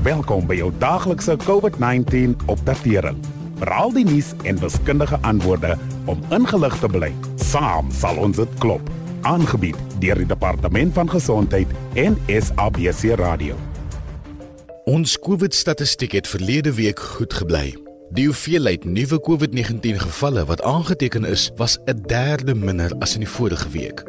Welkom by jou daaglikse COVID-19 opdatering. Veral die nuus en wiskundige antwoorde om ingelig te bly. Saam sal ons dit klop. Aangebied deur die Departement van Gesondheid en SABC Radio. Ons COVID-statistiek het verlede week goed gebly. Die hoeveelheid nuwe COVID-19 gevalle wat aangeteken is, was 'n derde minder as in die vorige week.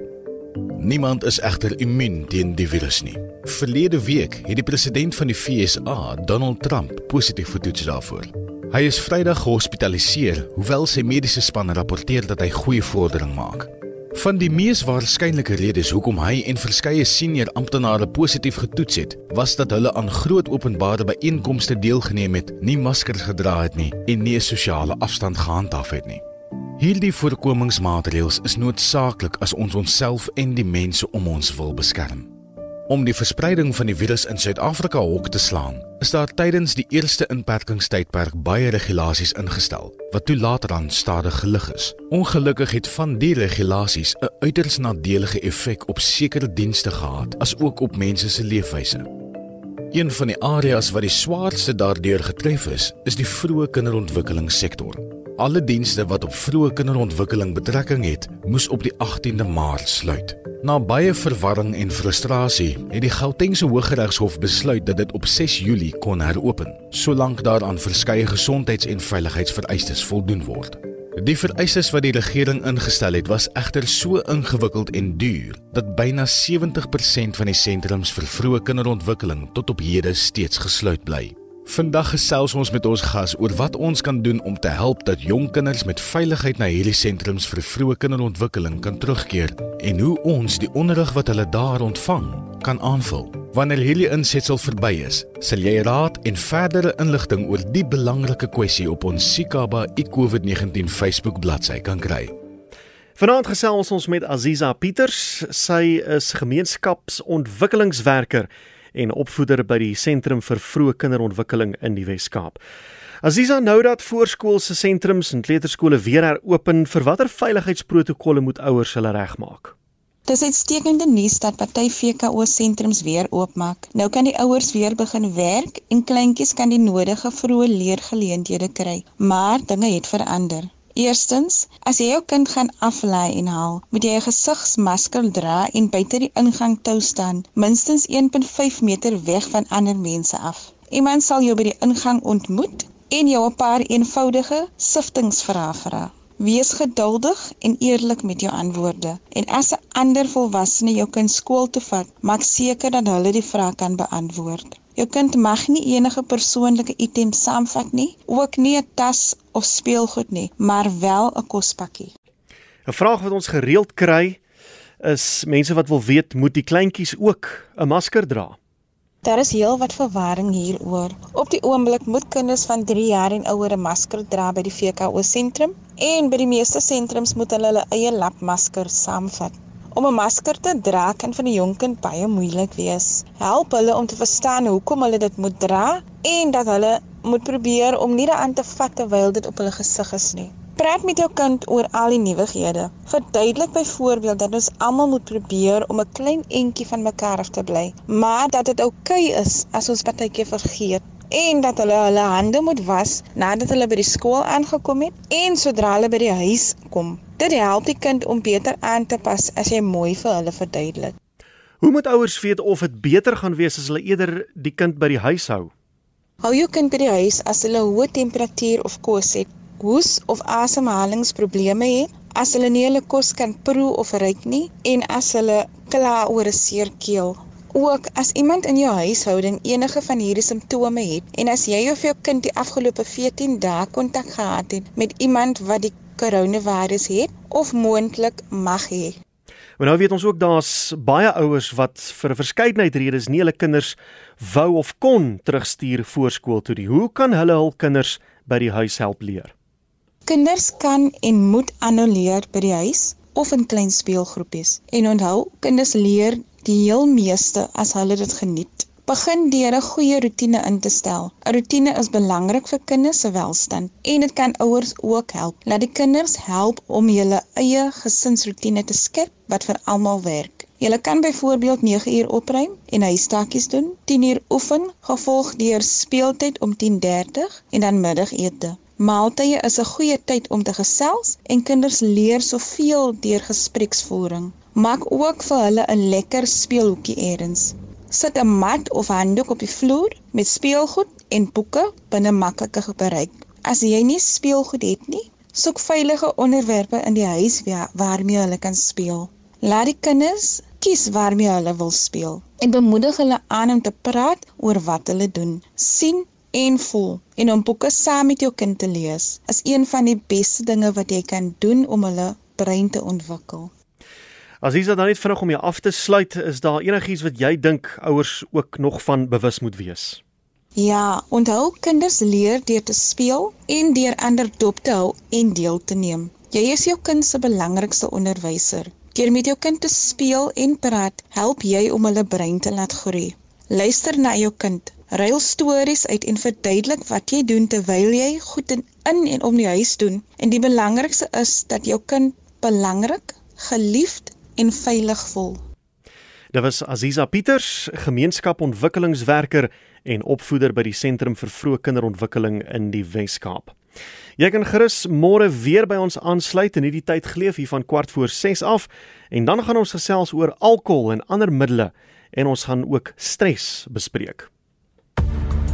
Niemand is egter immuun teen die virus nie. Verlede week het die president van die FSA, Donald Trump, positief getoets daarvoor. Hy is Vrydag gehospitaliseer, hoewel sy mediese span rapporteer dat hy goeie vordering maak. Van die mees waarskynlike redes hoekom hy en verskeie senior amptenare positief getoets het, was dat hulle aan groot openbare byeenkomste deelgeneem het, nie maskers gedra het nie en nie 'n sosiale afstand gehandhaaf het nie. Hierdie voorkomingsmaatreëls is noodsaaklik as ons onsself en die mense om ons wil beskerm. Om die verspreiding van die virus in Suid-Afrika hok te slaan, is daar tydens die eerste inperkingstydperk baie regulasies ingestel wat toe later aan stadig gelig is. Ongelukkig het van die regulasies 'n uiters nadelige effek op sekere dienste gehad, asook op mense se leefwyse. Een van die areas wat die swaarste daardeur getref is, is die vroeë kinderontwikkelingssektor. Alle dienste wat op vroeë kinderontwikkeling betrekking het, moes op die 18de Maart sluit. Na baie verwarring en frustrasie het die Gautengse Hooggeregshof besluit dat dit op 6 Julie kon heropen, solank daaraan verskeie gesondheids- en veiligheidsvereistes voldoen word. Die vereistes wat die regering ingestel het, was egter so ingewikkeld en duur dat byna 70% van die sentrums vir vroeë kinderontwikkeling tot op hede steeds gesluit bly. Vandag gesels ons met ons gas oor wat ons kan doen om te help dat jong kinders met veiligheid na hierdie sentrums vir vroeë kinderontwikkeling kan terugkeer en hoe ons die onderrig wat hulle daar ontvang kan aanvul. Wanneer hierdie insetsel verby is, sal jy raad en verdere inligting oor die belangrike kwessie op ons Sikaba iCOVID-19 Facebook bladsy kan kry. Vanaand gesels ons met Aziza Pieters. Sy is gemeenskapsontwikkelingswerker en opvoeder by die Sentrum vir Vroeë Kinderontwikkeling in die Wes-Kaap. Aziza nou dat voorskoolse sentrums en kleuterskole weer heropen, vir watter veiligheidsprotokolle moet ouers hulle regmaak? Dis uitstekende nuus dat party VKO sentrums weer oopmaak. Nou kan die ouers weer begin werk en kleintjies kan die nodige vroeë leergeleenthede kry, maar dinge het verander. Eerstens, as jy jou kind gaan aflei en haal, moet jy 'n gesigsmasker dra en buite die ingang tou staan, minstens 1.5 meter weg van ander mense af. Iemand sal jou by die ingang ontmoet en jou 'n paar eenvoudige siftingsvrae vra. Wees geduldig en eerlik met jou antwoorde. En as 'n ander volwassene jou kind skool toe vat, maak seker dat hulle die vrae kan beantwoord. Jou kind mag nie enige persoonlike items saamvat nie, ook nie 'n tas of speelgoed nie, maar wel 'n kospakkie. 'n Vraag wat ons gereeld kry is mense wat wil weet, moet die kleintjies ook 'n masker dra? Daar is heel wat verwarring hieroor. Op die oomblik moet kinders van 3 jaar en ouer 'n masker dra by die VKO sentrum en by die meeste sentrums moet hulle hulle eie lapmasker saamvat. Om 'n masker te dra kan vir 'n jong kind baie moeilik wees. Help hulle om te verstaan hoekom hulle dit moet dra en dat hulle moet probeer om nie daaraan te vat terwyl dit op hulle gesig is nie. Praat met jou kind oor al die nuwighede. Verduidelik byvoorbeeld dat ons almal moet probeer om 'n klein entjie van mekaar af te bly, maar dat dit oukei okay is as ons partykeer vergeet en dat hulle hulle hande moet was nadat hulle by die skool aangekom het en sodra hulle by die huis kom. Dit help die kind om beter aan te pas as jy mooi vir hulle verduidelik. Hoe moet ouers weet of dit beter gaan wees as hulle eerder die kind by die huis hou? Hou jou kind by die huis as hulle hoë temperatuur of kos het, hoes of asemhalingsprobleme het, as hulle nie hulle kos kan proe of ruik nie en as hulle kla oor 'n seer keel. Ook as iemand in jou huishouding enige van hierdie simptome het en as jy of jou kind die afgelope 14 dae kontak gehad het met iemand wat die koronavirus het of moontlik mag hê. Maar nou weet ons ook daar's baie ouers wat vir 'n verskeidenheid redes nie hulle kinders wou of kon terugstuur voorskool toe nie. Hoe kan hulle hul kinders by die huis help leer? Kinders kan en moet aanouleer by die huis of in klein speelgroepies. En onthou, kinders leer die heel meeste as hulle dit geniet Begin deur 'n goeie rotine in te stel. 'n Rotine is belangrik vir kinders se welstand en dit kan ouers ook help. Laat die kinders help om hulle eie gesinsrotine te skep wat vir almal werk. Jy kan byvoorbeeld 9 uur opruim en huistakies doen, 10 uur oefen, gevolg deur speeltyd om 10:30 en dan middagete. Maaltye is 'n goeie tyd om te gesels en kinders leer soveel deur gespreksvoering. Maak ook vir hulle 'n lekker speelhoekie eers. Sit 'n mat of handdoek op die vloer met speelgoed en boeke binne maklike bereik. As jy nie speelgoed het nie, soek veilige onderwerpe in die huis waarmee hulle kan speel. Laat die kinders kies waarmee hulle wil speel en bemoedig hulle aan om te praat oor wat hulle doen. sien en voel en om boeke saam met jou kind te lees is een van die beste dinge wat jy kan doen om hulle brein te ontwikkel. As jy dan net vinnig om jou af te sluit, is daar enigiets wat jy dink ouers ook nog van bewus moet wees? Ja, onthou kinders leer deur te speel en deur ander dop te hou en deel te neem. Jy is jou kind se belangrikste onderwyser. Deur met jou kind te speel en praat, help jy om hulle brein te laat groei. Luister na jou kind. Ruil stories uit en verduidelik wat jy doen terwyl jy goed in en om die huis doen. En die belangrikste is dat jou kind belangrik, geliefd en veilig voel. Dit was Aziza Pieters, gemeenskapontwikkelingswerker en opvoeder by die Sentrum vir Vroeë Kinderontwikkeling in die Wes-Kaap. Jy kan gerus môre weer by ons aansluit in hierdie tyd geleef hier van kwart voor 6 af en dan gaan ons gesels oor alkohol en ander middele en ons gaan ook stres bespreek.